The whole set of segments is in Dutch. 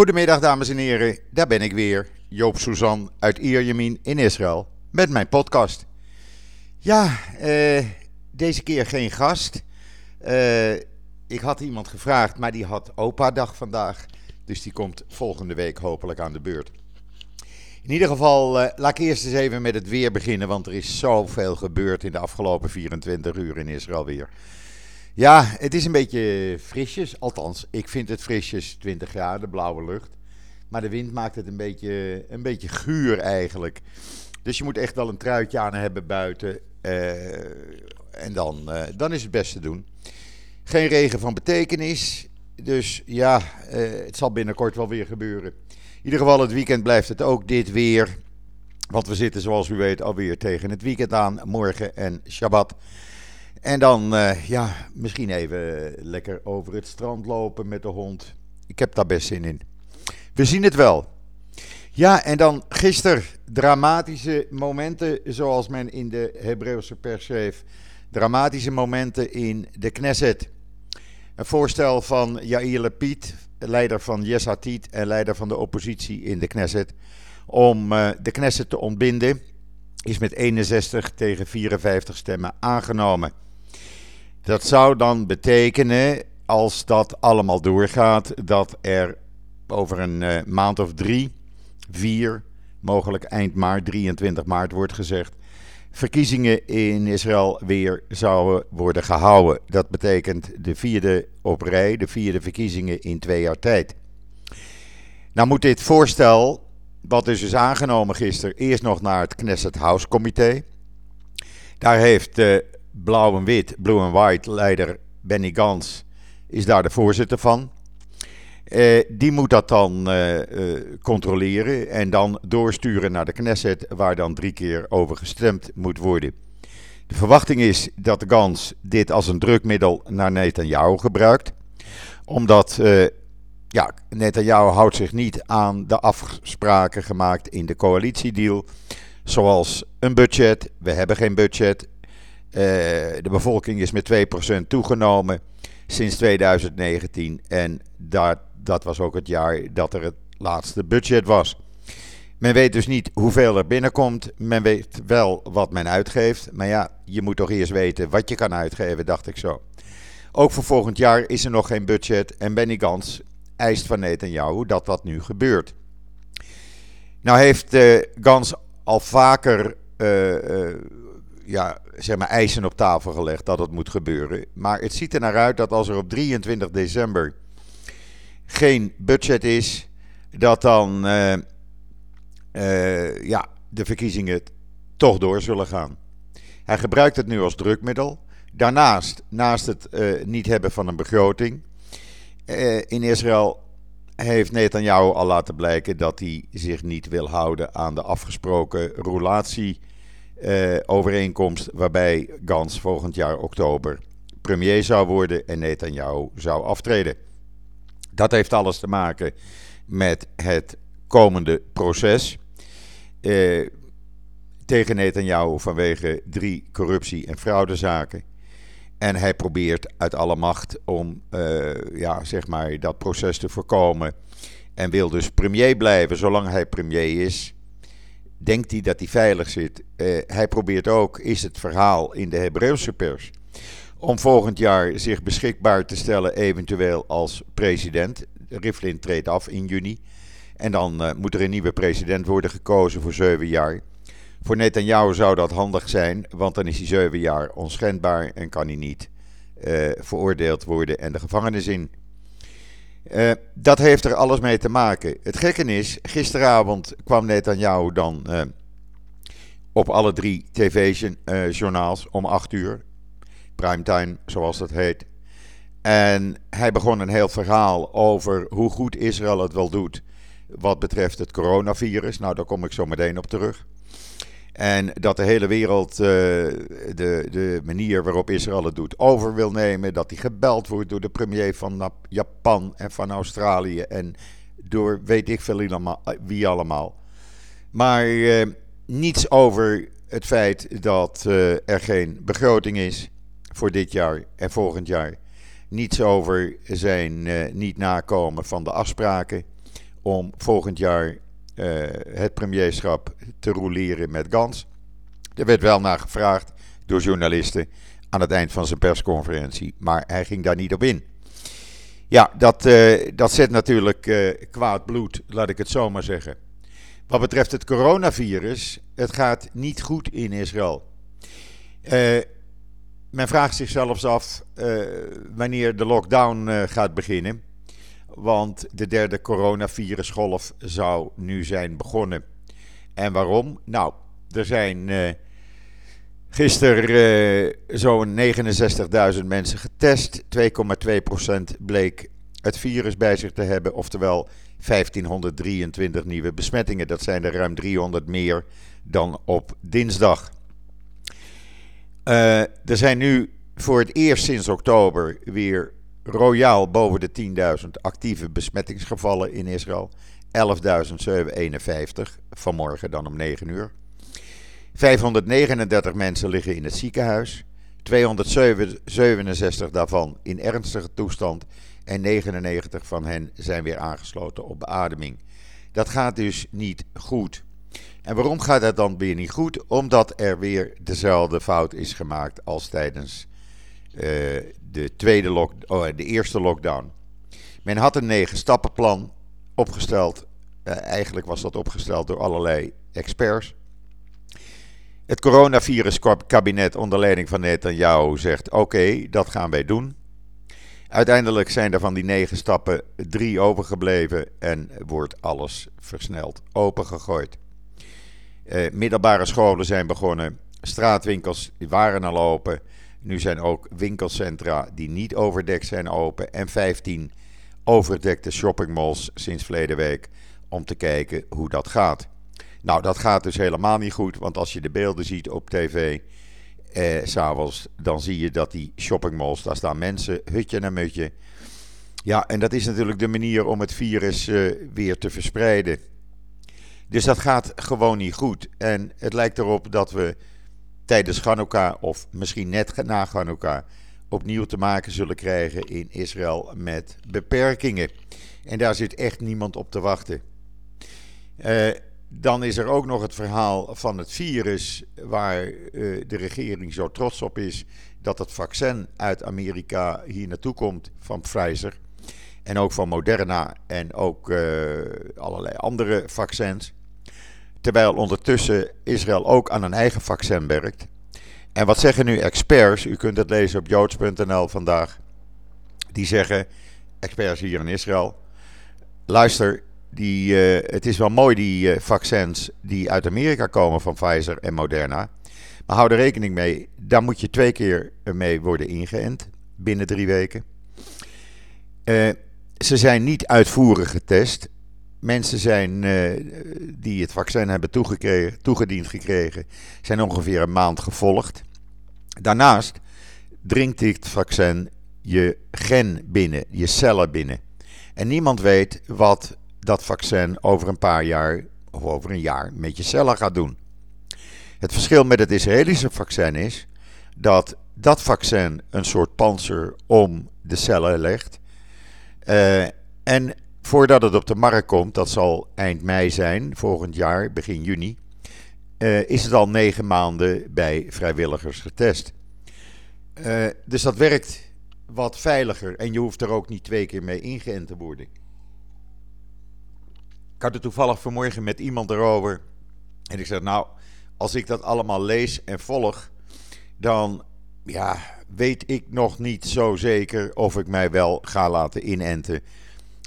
Goedemiddag dames en heren, daar ben ik weer, Joop Suzan uit Ierjemien in Israël, met mijn podcast. Ja, eh, deze keer geen gast. Eh, ik had iemand gevraagd, maar die had opa-dag vandaag, dus die komt volgende week hopelijk aan de beurt. In ieder geval, eh, laat ik eerst eens even met het weer beginnen, want er is zoveel gebeurd in de afgelopen 24 uur in Israël weer. Ja, het is een beetje frisjes. Althans, ik vind het frisjes 20 graden, blauwe lucht. Maar de wind maakt het een beetje, een beetje guur eigenlijk. Dus je moet echt wel een truitje aan hebben buiten. eh, en dan, eh, dan is het best te doen. Geen regen van betekenis. Dus ja, eh, het zal binnenkort wel weer gebeuren. In ieder geval, het weekend blijft het ook dit weer. Want we zitten, zoals u weet, alweer tegen het weekend aan. Morgen en Shabbat. En dan, eh, ja, misschien even lekker over het strand lopen met de hond. Ik heb daar best zin in. We zien het wel. Ja, en dan gisteren dramatische momenten, zoals men in de Hebreeuwse pers schreef. Dramatische momenten in de Knesset. Een voorstel van Yair Lapid, leider van Yesh Atid en leider van de oppositie in de Knesset, om eh, de Knesset te ontbinden, is met 61 tegen 54 stemmen aangenomen. Dat zou dan betekenen, als dat allemaal doorgaat, dat er over een eh, maand of drie, vier, mogelijk eind maart, 23 maart wordt gezegd, verkiezingen in Israël weer zouden worden gehouden. Dat betekent de vierde op rij, de vierde verkiezingen in twee jaar tijd. Nou moet dit voorstel, wat dus is aangenomen gisteren, eerst nog naar het Knesset House Comité. Daar heeft uh, Blauw en Wit, Blue and White leider Benny Gans, is daar de voorzitter van. Uh, die moet dat dan uh, uh, controleren en dan doorsturen naar de Knesset, waar dan drie keer over gestemd moet worden. De verwachting is dat Gans dit als een drukmiddel naar Netanyahu gebruikt, omdat ja, Netanyahu houdt zich niet aan de afspraken gemaakt in de coalitiedeal, zoals een budget. We hebben geen budget. De bevolking is met 2% toegenomen sinds 2019 en daar dat was ook het jaar dat er het laatste budget was. Men weet dus niet hoeveel er binnenkomt. Men weet wel wat men uitgeeft. Maar ja, je moet toch eerst weten wat je kan uitgeven, dacht ik zo. Ook voor volgend jaar is er nog geen budget. En Benny Gans eist van Netanyahu dat dat nu gebeurt. Nou heeft uh, Gans al vaker uh, ja, zeg maar eisen op tafel gelegd dat het moet gebeuren. Maar het ziet er naar uit dat als er op 23 december geen budget is, dat dan uh, uh, ja, de verkiezingen toch door zullen gaan. Hij gebruikt het nu als drukmiddel. Daarnaast, naast het uh, niet hebben van een begroting, in Israël heeft Netanyahu al laten blijken dat hij zich niet wil houden aan de afgesproken relatieovereenkomst, waarbij Gans volgend jaar oktober premier zou worden en Netanyahu zou aftreden. Dat heeft alles te maken met het komende proces eh, tegen Netanyahu vanwege drie corruptie- en fraudezaken. En hij probeert uit alle macht om uh, ja, zeg maar dat proces te voorkomen. En wil dus premier blijven zolang hij premier is. Denkt hij dat hij veilig zit. Uh, hij probeert ook, is het verhaal in de Hebreeuwse pers om volgend jaar zich beschikbaar te stellen, eventueel als president. Rivlin treedt af in juni. En dan uh, moet er een nieuwe president worden gekozen voor zeven jaar. Voor Netanyahu zou dat handig zijn, want dan is hij zeven jaar onschendbaar en kan hij niet uh, veroordeeld worden en de gevangenis in. Uh, dat heeft er alles mee te maken. Het gekke is, gisteravond kwam Netanyahu dan op alle drie tv-journaals om acht uur primetime, zoals dat heet. En hij begon een heel verhaal over hoe goed Israël het wel doet wat betreft het coronavirus. Nou, daar kom ik zo meteen op terug. En dat de hele wereld uh, de, de manier waarop Israël het doet over wil nemen. Dat hij gebeld wordt door de premier van Japan en van Australië. En door weet ik veel wie allemaal. Maar uh, niets over het feit dat uh, er geen begroting is voor dit jaar en volgend jaar. Niets over zijn niet nakomen van de afspraken om volgend jaar het premierschap te roleren met Gans. Er werd wel naar gevraagd door journalisten aan het eind van zijn persconferentie, maar hij ging daar niet op in. Ja, dat, dat zet natuurlijk kwaad bloed, laat ik het zo maar zeggen. Wat betreft het coronavirus, het gaat niet goed in Israël. Uh, men vraagt zich zelfs af uh, wanneer de lockdown uh, gaat beginnen. Want de derde coronavirusgolf zou nu zijn begonnen. En waarom? Nou, er zijn gisteren zo'n 69.000 mensen getest. 2,2% bleek het virus bij zich te hebben. Oftewel 1523 nieuwe besmettingen. Dat zijn er ruim 300 meer dan op dinsdag. Uh, er zijn nu voor het eerst sinds oktober weer royaal boven de 10.000 actieve besmettingsgevallen in Israël. 11.751 vanmorgen dan om 9 uur. 539 mensen liggen in het ziekenhuis. 267 daarvan in ernstige toestand en 99 van hen zijn weer aangesloten op beademing. Dat gaat dus niet goed. En waarom gaat dat dan weer niet goed? Omdat er weer dezelfde fout is gemaakt als tijdens uh, de, tweede lock, oh, de eerste lockdown. Men had een negen stappenplan opgesteld. Uh, eigenlijk was dat opgesteld door allerlei experts. Het coronaviruskabinet onder leiding van Netanyahu zegt: Oké, dat gaan wij doen. Uiteindelijk zijn er van die negen stappen drie overgebleven en wordt alles versneld opengegooid. Uh, middelbare scholen zijn begonnen, straatwinkels waren al open. Nu zijn ook winkelcentra die niet overdekt zijn open en 15 overdekte shoppingmalls sinds verleden week om te kijken hoe dat gaat. Nou, dat gaat dus helemaal niet goed, want als je de beelden ziet op tv, eh, s'avonds, dan zie je dat die shoppingmalls, daar staan mensen, hutje naar mutje. Ja, en dat is natuurlijk de manier om het virus eh, weer te verspreiden. Dus dat gaat gewoon niet goed. En het lijkt erop dat we tijdens Hanukkah, of misschien net na Hanukkah, opnieuw te maken zullen krijgen in Israël met beperkingen. En daar zit echt niemand op te wachten. Uh, dan is er ook nog het verhaal van het virus, waar uh, de regering zo trots op is dat het vaccin uit Amerika hier naartoe komt van Pfizer. En ook van Moderna en ook uh, allerlei andere vaccins. Terwijl ondertussen Israël ook aan een eigen vaccin werkt. En wat zeggen nu experts? U kunt het lezen op joods.nl vandaag. Die zeggen, experts hier in Israël. Luister, die, uh, het is wel mooi die uh, vaccins die uit Amerika komen van Pfizer en Moderna. Maar hou er rekening mee, daar moet je twee keer mee worden ingeënt binnen drie weken. Uh, ze zijn niet uitvoerig getest. Mensen zijn, die het vaccin hebben toegediend gekregen, zijn ongeveer een maand gevolgd. Daarnaast dringt dit vaccin je gen binnen, je cellen binnen. En niemand weet wat dat vaccin over een paar jaar of over een jaar met je cellen gaat doen. Het verschil met het Israëlische vaccin is dat dat vaccin een soort panzer om de cellen legt. Uh, en voordat het op de markt komt, dat zal eind mei zijn, volgend jaar, begin juni, uh, is het al negen maanden bij vrijwilligers getest. Uh, dus dat werkt wat veiliger en je hoeft er ook niet twee keer mee ingeënt te worden. Ik had het toevallig vanmorgen met iemand erover. En ik zeg, nou, als ik dat allemaal lees en volg, dan ja, weet ik nog niet zo zeker of ik mij wel ga laten inenten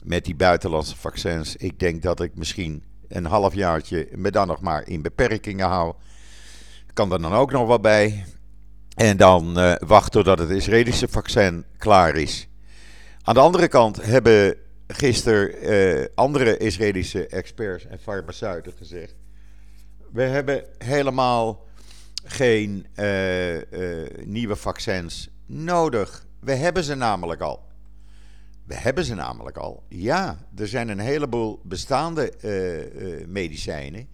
met die buitenlandse vaccins. Ik denk dat ik misschien een halfjaartje me dan nog maar in beperkingen hou. Kan er dan ook nog wat bij. En dan uh, wachten totdat het Israëlische vaccin klaar is. Aan de andere kant hebben gisteren uh, andere Israëlische experts en farmaceuten gezegd. We hebben helemaal geen uh, nieuwe vaccins nodig. We hebben ze namelijk al. We hebben ze namelijk al. Ja, er zijn een heleboel bestaande medicijnen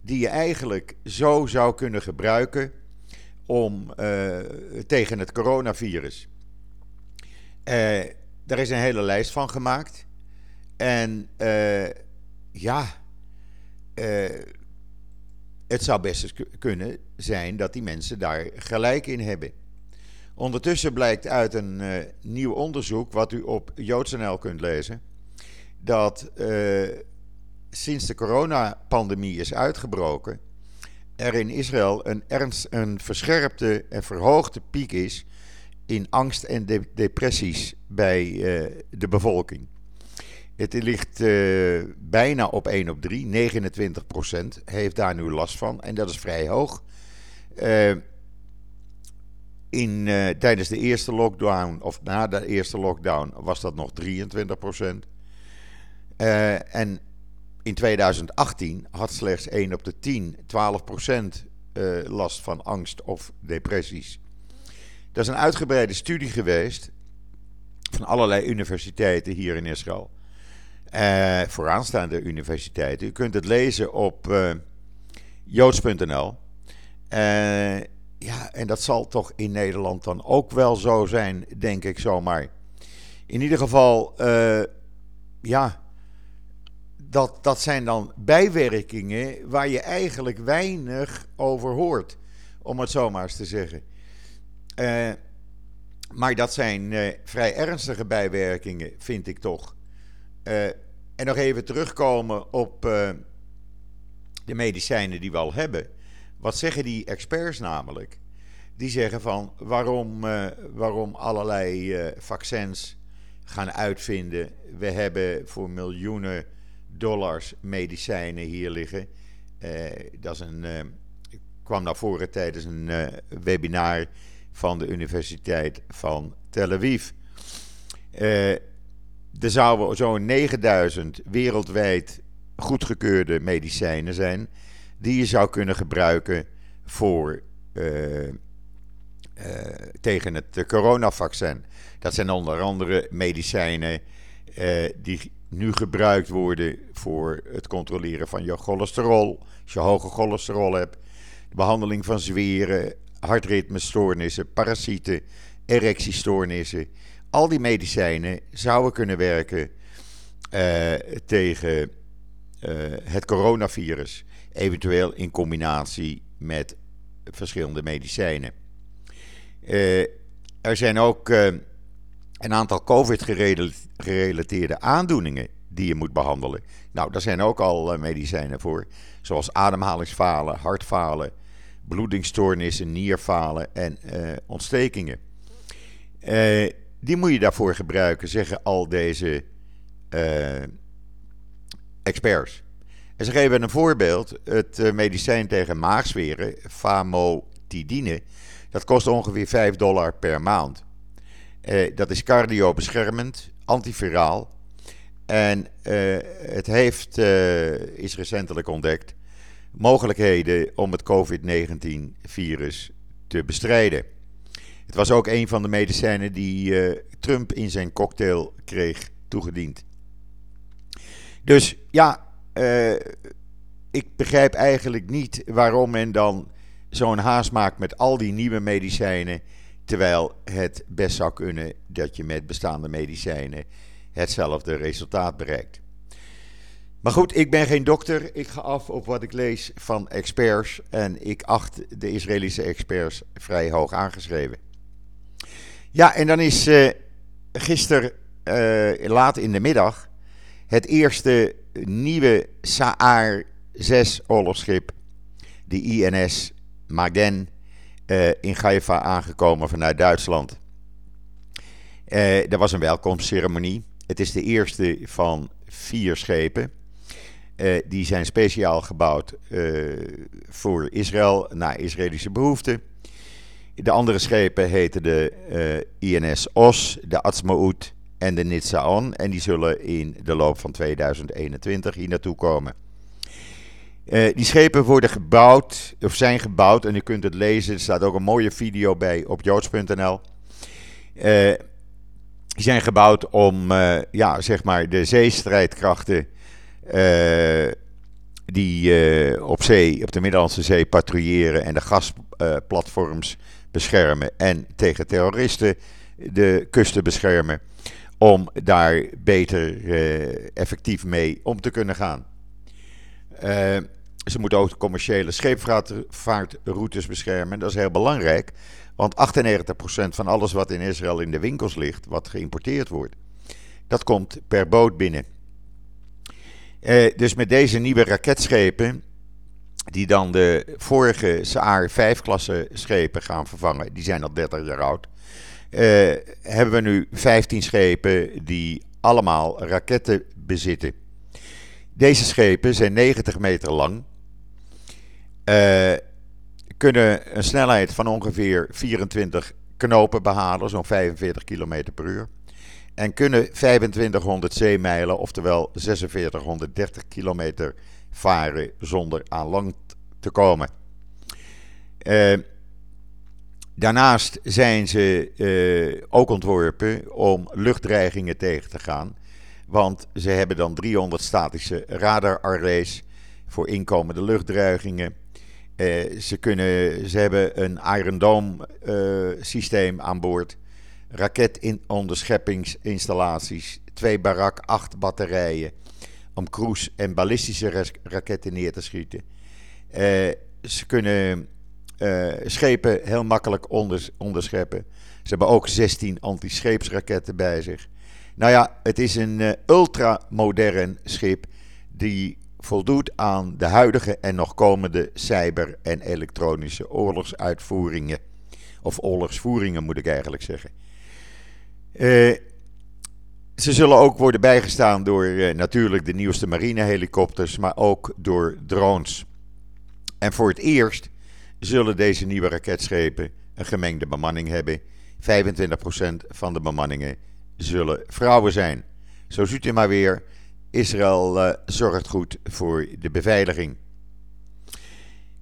die je eigenlijk zo zou kunnen gebruiken om tegen het coronavirus. daar is een hele lijst van gemaakt. En uh, ja, het zou best kunnen zijn dat die mensen daar gelijk in hebben. Ondertussen blijkt uit een nieuw onderzoek, wat u op joods.nl kunt lezen, dat sinds de coronapandemie is uitgebroken, er in Israël een, ernst, een verscherpte en verhoogde piek is in angst en depressies bij uh, de bevolking. Het ligt bijna op 1 op 3, 29 procent heeft daar nu last van en dat is vrij hoog. In, tijdens de eerste lockdown, of na de eerste lockdown, was dat nog 23 procent. en in 2018 had slechts 1 op de 10, 12 procent uh, last van angst of depressies. Dat is een uitgebreide studie geweest van allerlei universiteiten hier in Israël. Vooraanstaande universiteiten. U kunt het lezen op joods.nl. ja, en dat zal toch in Nederland dan ook wel zo zijn, denk ik zomaar. In ieder geval, ja, dat, dat zijn dan bijwerkingen waar je eigenlijk weinig over hoort, om het zo maar eens te zeggen. Uh, maar dat zijn uh, vrij ernstige bijwerkingen, vind ik toch. En nog even terugkomen op de medicijnen die we al hebben. Wat zeggen die experts namelijk? Die zeggen van waarom, waarom allerlei vaccins gaan uitvinden. We hebben voor miljoenen dollars medicijnen hier liggen. Uh, dat is een, uh, kwam naar voren tijdens een webinar van de Universiteit van Tel Aviv. er zouden zo'n 9000 wereldwijd goedgekeurde medicijnen zijn die je zou kunnen gebruiken voor, tegen het coronavaccin. Dat zijn onder andere medicijnen die nu gebruikt worden voor het controleren van je cholesterol. Als je hoge cholesterol hebt, de behandeling van zweren, hartritmestoornissen, parasieten, erectiestoornissen. Al die medicijnen zouden kunnen werken tegen het coronavirus. Eventueel in combinatie met verschillende medicijnen. Uh, er zijn ook een aantal COVID-gerelateerde aandoeningen die je moet behandelen. Nou, daar zijn ook al eh, medicijnen voor, zoals ademhalingsfalen, hartfalen, bloedingsstoornissen, nierfalen en ontstekingen. Die moet je daarvoor gebruiken, zeggen al deze experts. En ze geven een voorbeeld. Het medicijn tegen maagzweren, famotidine, dat kost ongeveer 5 dollar per maand. Uh, dat is cardiobeschermend, antiviraal. En uh, het heeft, is recentelijk ontdekt, mogelijkheden om het COVID-19-virus te bestrijden. Het was ook een van de medicijnen die Trump in zijn cocktail kreeg toegediend. Dus ja, ik begrijp eigenlijk niet waarom men dan zo'n haast maakt met al die nieuwe medicijnen Terwijl het best zou kunnen dat je met bestaande medicijnen hetzelfde resultaat bereikt. Maar goed, ik ben geen dokter. Ik ga af op wat ik lees van experts. En ik acht de Israëlische experts vrij hoog aangeschreven. Ja, en dan is uh, gisteren uh, laat in de middag het eerste nieuwe Saar 6 oorlogsschip, de INS Magen, uh, in Haifa aangekomen vanuit Duitsland. Uh, er was een welkomstceremonie. Het is de eerste van vier schepen. Uh, die zijn speciaal gebouwd voor Israël, naar Israëlische behoeften. De andere schepen heten de INS Os, de Atzmaut en de Nitsaon. En die zullen in de loop van 2021 hier naartoe komen. Uh, die schepen worden gebouwd, of zijn gebouwd, en u kunt het lezen. Er staat ook een mooie video bij op joods.nl. Uh, eh, die zijn gebouwd om, uh, ja, zeg maar, de zeestrijdkrachten die op zee, op de Middellandse Zee patrouilleren en de gasplatforms beschermen en tegen terroristen de kusten beschermen, om daar beter effectief mee om te kunnen gaan. ze moeten ook de commerciële scheepvaartroutes beschermen. Dat is heel belangrijk, want 98% van alles wat in Israël in de winkels ligt, wat geïmporteerd wordt, dat komt per boot binnen. dus met deze nieuwe raketschepen die dan de vorige Saar 5-klasse schepen gaan vervangen. Die zijn al 30 jaar oud. Uh, hebben we nu 15 schepen die allemaal raketten bezitten. Deze schepen zijn 90 meter lang. Uh, kunnen een snelheid van ongeveer 24 knopen behalen, zo'n 45 km per uur. En kunnen 2500 zeemijlen, oftewel 4630 kilometer varen zonder aan land te komen. Uh, daarnaast zijn ze uh, ook ontworpen om luchtdreigingen tegen te gaan. Want ze hebben dan 300 statische radararrays voor inkomende luchtdreigingen. Uh, ze, kunnen, ze hebben een Iron Dome systeem aan boord. Raketonderscheppingsinstallaties. Twee Barak 8 batterijen om cruise- en ballistische raketten neer te schieten. Uh, ze kunnen uh, schepen heel makkelijk onders onderscheppen. Ze hebben ook 16 anti-scheepsraketten bij zich. Nou ja, het is een uh, ultramodern schip die voldoet aan de huidige en nog komende cyber- en elektronische oorlogsuitvoeringen. Of oorlogsvoeringen moet ik eigenlijk zeggen. Uh, ze zullen ook worden bijgestaan door natuurlijk de nieuwste marinehelikopters, maar ook door drones. En voor het eerst zullen deze nieuwe raketschepen een gemengde bemanning hebben. 25% van de bemanningen zullen vrouwen zijn. Zo ziet u maar weer, Israël uh, zorgt goed voor de beveiliging.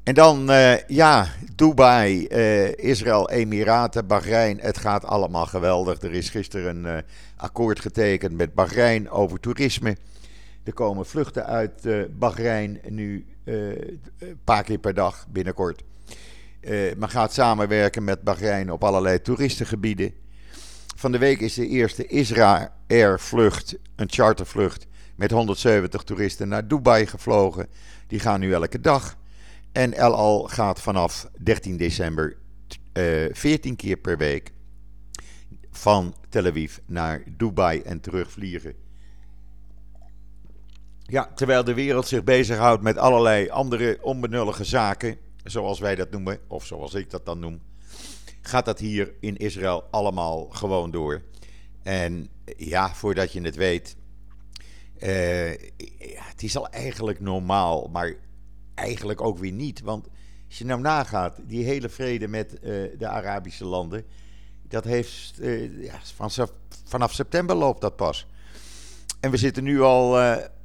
En dan, uh, ja, Dubai, uh, Israël, Emiraten, Bahrein. Het gaat allemaal geweldig. Er is gisteren een akkoord getekend met Bahrein over toerisme. Er komen vluchten uit Bahrein nu een paar keer per dag binnenkort. Men gaat samenwerken met Bahrein op allerlei toeristengebieden. Van de week is de eerste Israël Air vlucht, een chartervlucht, met 170 toeristen naar Dubai gevlogen. Die gaan nu elke dag. En El Al gaat vanaf 13 december uh, eh, 14 keer per week van Tel Aviv naar Dubai en terugvliegen. Ja, terwijl de wereld zich bezighoudt met allerlei andere onbenullige zaken, zoals wij dat noemen, of zoals ik dat dan noem, gaat dat hier in Israël allemaal gewoon door. En ja, voordat je het weet, ja, het is al eigenlijk normaal, maar eigenlijk ook weer niet. Want als je nou nagaat, die hele vrede met uh, de Arabische landen, dat heeft uh, ja, van, vanaf september loopt dat pas. En we zitten nu al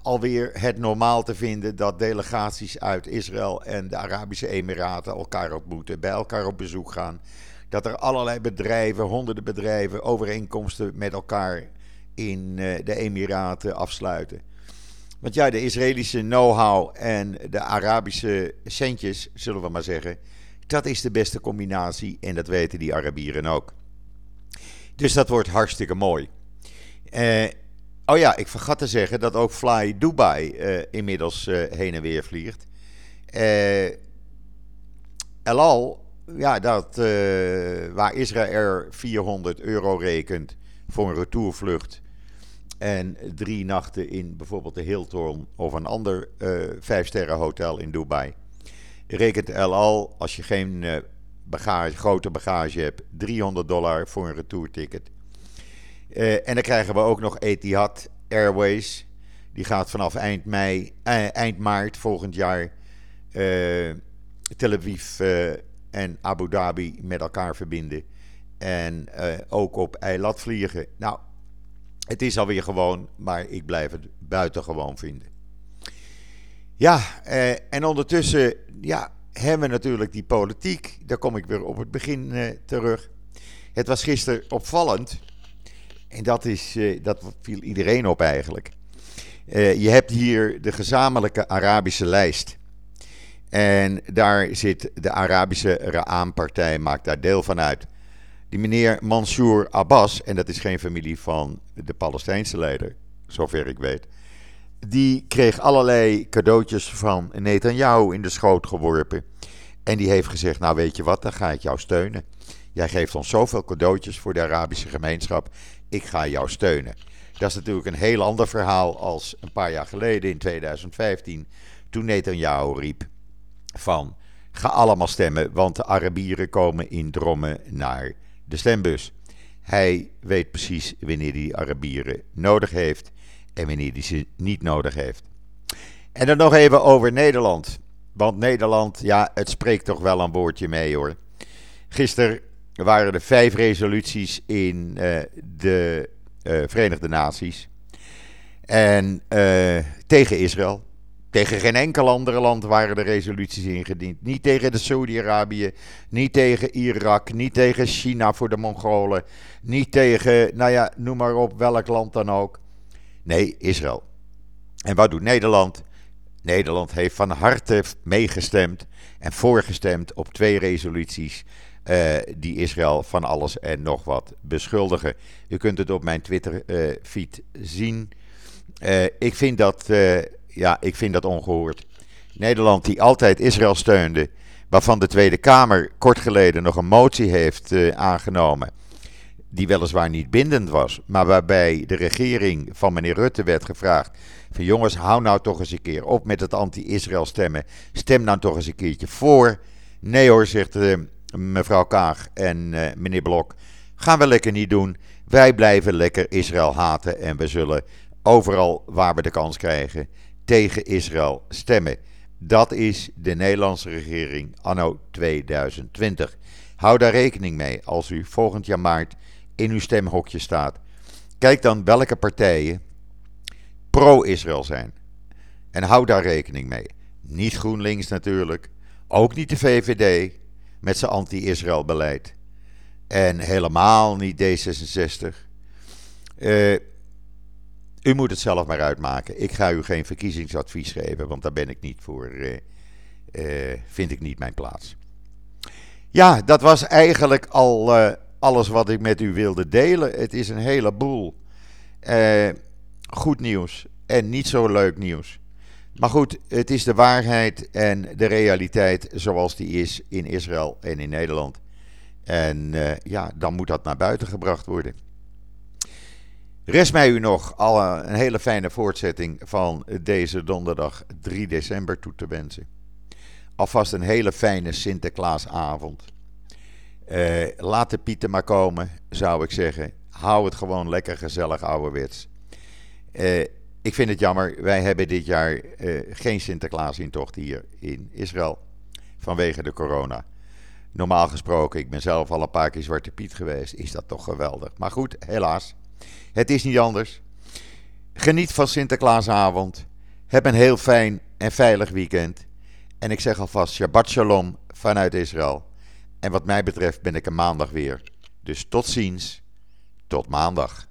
alweer het normaal te vinden dat delegaties uit Israël en de Arabische Emiraten elkaar ontmoeten, bij elkaar op bezoek gaan. Dat er allerlei bedrijven, honderden bedrijven, overeenkomsten met elkaar in de Emiraten afsluiten. Want ja, de Israëlische know-how en de Arabische centjes, zullen we maar zeggen, dat is de beste combinatie en dat weten die Arabieren ook. Dus dat wordt hartstikke mooi. Uh, oh ja, ik vergat te zeggen dat ook Fly Dubai uh, inmiddels uh, heen en weer vliegt. El Al, ja, dat, waar Israël 400 euro rekent voor een retourvlucht en drie nachten in bijvoorbeeld de Hilton of een ander uh, vijfsterren hotel in Dubai. Rekent El Al, als je geen uh, bagage, grote bagage hebt, 300 dollar voor een retourticket. Uh, en dan krijgen we ook nog Etihad Airways. Die gaat vanaf eind, mei, eind maart volgend jaar Tel Aviv en Abu Dhabi met elkaar verbinden. En ook op Eilat vliegen. Nou, het is alweer gewoon, maar ik blijf het buitengewoon vinden. Ja, eh, en ondertussen ja, hebben we natuurlijk die politiek. Daar kom ik weer op het begin eh, terug. Het was gisteren opvallend. En dat, is, eh, dat viel iedereen op eigenlijk. Eh, je hebt hier de gezamenlijke Arabische lijst. En daar zit de Arabische Ra'am-partij, maakt daar deel van uit. Die meneer Mansour Abbas, en dat is geen familie van de Palestijnse leider, zover ik weet. die kreeg allerlei cadeautjes van Netanyahu in de schoot geworpen. En die heeft gezegd, nou weet je wat, dan ga ik jou steunen. Jij geeft ons zoveel cadeautjes voor de Arabische gemeenschap, ik ga jou steunen. Dat is natuurlijk een heel ander verhaal als een paar jaar geleden in 2015, toen Netanyahu riep van ga allemaal stemmen, want de Arabieren komen in drommen naar de stembus. Hij weet precies wanneer hij Arabieren nodig heeft en wanneer hij ze niet nodig heeft. En dan nog even over Nederland. Want Nederland, ja, het spreekt toch wel een woordje mee hoor. Gisteren waren er vijf resoluties in uh, de uh, Verenigde Naties. En uh, tegen Israël. Tegen geen enkel ander land waren de resoluties ingediend. Niet tegen de Saudi-Arabië, niet tegen Irak, niet tegen China voor de Mongolen, niet tegen, nou ja, noem maar op, welk land dan ook. Nee, Israël. En wat doet Nederland? Nederland heeft van harte meegestemd en voorgestemd op twee resoluties uh, die Israël van alles en nog wat beschuldigen. U kunt het op mijn Twitter-feed uh, zien. Uh, ik, vind dat, ja, ik vind dat ongehoord. Nederland, die altijd Israël steunde, waarvan de Tweede Kamer kort geleden nog een motie heeft aangenomen. Die weliswaar niet bindend was, maar waarbij de regering van meneer Rutte werd gevraagd: van jongens, hou nou toch eens een keer op met het anti-Israël stemmen. Stem nou toch eens een keertje voor. Nee hoor, zegt de mevrouw Kaag en uh, meneer Blok, gaan we lekker niet doen. Wij blijven lekker Israël haten en we zullen overal waar we de kans krijgen tegen Israël stemmen. Dat is de Nederlandse regering anno 2020. Hou daar rekening mee als u volgend jaar maart in uw stemhokje staat. Kijk dan welke partijen pro-Israël zijn. En hou daar rekening mee. Niet GroenLinks natuurlijk, ook niet de VVD, met zijn anti-Israël beleid. En helemaal niet D66. Uh, u moet het zelf maar uitmaken. Ik ga u geen verkiezingsadvies geven, want daar ben ik niet voor. Uh, uh, vind ik niet mijn plaats. Ja, dat was eigenlijk al alles wat ik met u wilde delen. Het is een heleboel goed nieuws en niet zo leuk nieuws. Maar goed, het is de waarheid en de realiteit zoals die is in Israël en in Nederland. En uh, ja, dan moet dat naar buiten gebracht worden. Rest mij u nog alle, een hele fijne voortzetting van deze donderdag 3 december toe te wensen. Alvast een hele fijne Sinterklaasavond. Uh, laat de pieten maar komen, zou ik zeggen. Hou het gewoon lekker gezellig ouderwets. Uh, ik vind het jammer, wij hebben dit jaar uh, geen Sinterklaas-intocht hier in Israël. Vanwege de corona. Normaal gesproken, ik ben zelf al een paar keer Zwarte Piet geweest. Is dat toch geweldig. Maar goed, helaas. Het is niet anders. Geniet van Sinterklaasavond. Heb een heel fijn en veilig weekend. En ik zeg alvast Shabbat Shalom vanuit Israël. En wat mij betreft ben ik er maandag weer. Dus tot ziens. Tot maandag.